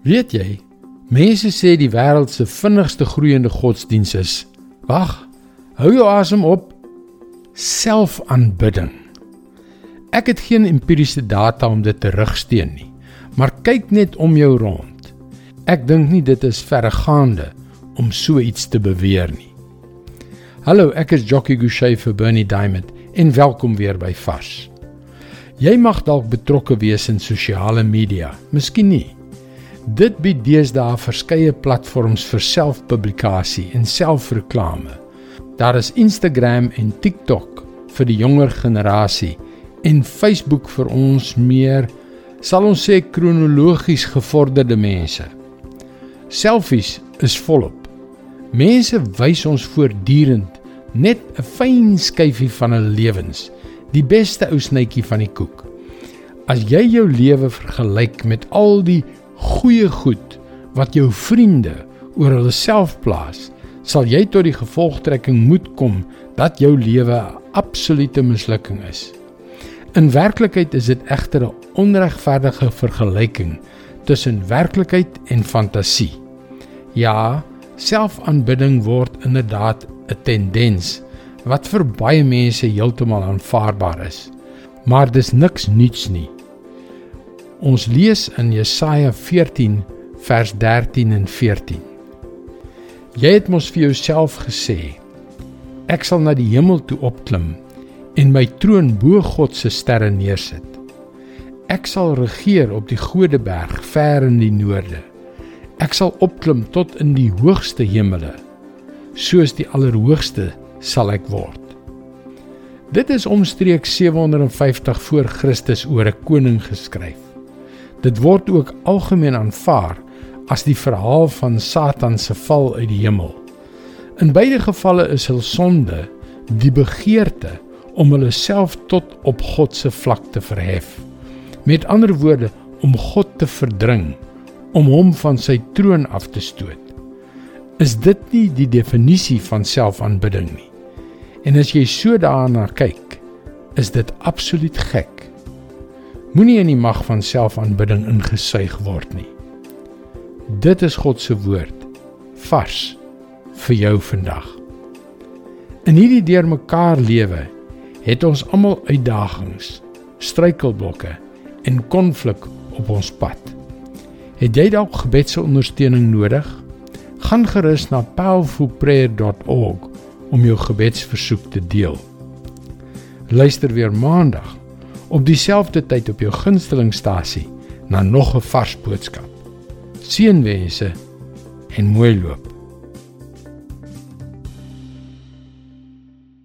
Weet jy, mense sê die wêreld se vinnigste groeiende godsdiens is wag, hou jou asem op selfaanbidding. Ek het geen empiriese data om dit te rugsteun nie, maar kyk net om jou rond. Ek dink nie dit is verregaande om so iets te beweer nie. Hallo, ek is Jockey Gouchee vir Bernie Diamond en welkom weer by Vars. Jy mag dalk betrokke wees in sosiale media, miskien nie. Dit bied deesdae verskeie platforms vir selfpublikasie en selfreklame. Daar is Instagram en TikTok vir die jonger generasie en Facebook vir ons meer sal ons sê kronologies gevorderde mense. Selfies is volop. Mense wys ons voortdurend net 'n fyn skyfie van hul lewens, die beste ou snytjie van die koek. As jy jou lewe vergelyk met al die goeie goed wat jou vriende oor hulle self plaas, sal jy tot die gevolgtrekking moet kom dat jou lewe 'n absolute mislukking is. In werklikheid is dit egter 'n onregverdige vergelyking tussen werklikheid en fantasie. Ja, selfaanbidding word inderdaad 'n tendens wat vir baie mense heeltemal aanvaarbaar is. Maar dis niks nuuts nie. Ons lees in Jesaja 14 vers 13 en 14. Jy het mos vir jouself gesê: Ek sal na die hemel toe opklim en my troon bo God se sterre neersit. Ek sal regeer op die Godeberg ver in die noorde. Ek sal opklim tot in die hoogste hemele. Soos die Allerhoogste sal ek word. Dit is omstreeks 750 voor Christus oor 'n koning geskryf. Dit word ook algemeen aanvaar as die verhaal van Satan se val uit die hemel. In beide gevalle is hul sonde die begeerte om hulle self tot op God se vlak te verhef. Met ander woorde, om God te verdring, om hom van sy troon af te stoot. Is dit nie die definisie van selfaanbidding nie? En as jy so daarna kyk, is dit absoluut gek Moenie in die mag van selfaanbidding ingesuig word nie. Dit is God se woord vars vir jou vandag. In hierdie deurmekaar lewe het ons almal uitdagings, struikelblokke en konflik op ons pad. Het jy dalk gebedse ondersteuning nodig? Gaan gerus na powerfulprayer.org om jou gebedsversoek te deel. Luister weer maandag op dieselfde tyd op jou gunstelingstasie na nog 'n vars boodskap. Seënwense en mooi loop.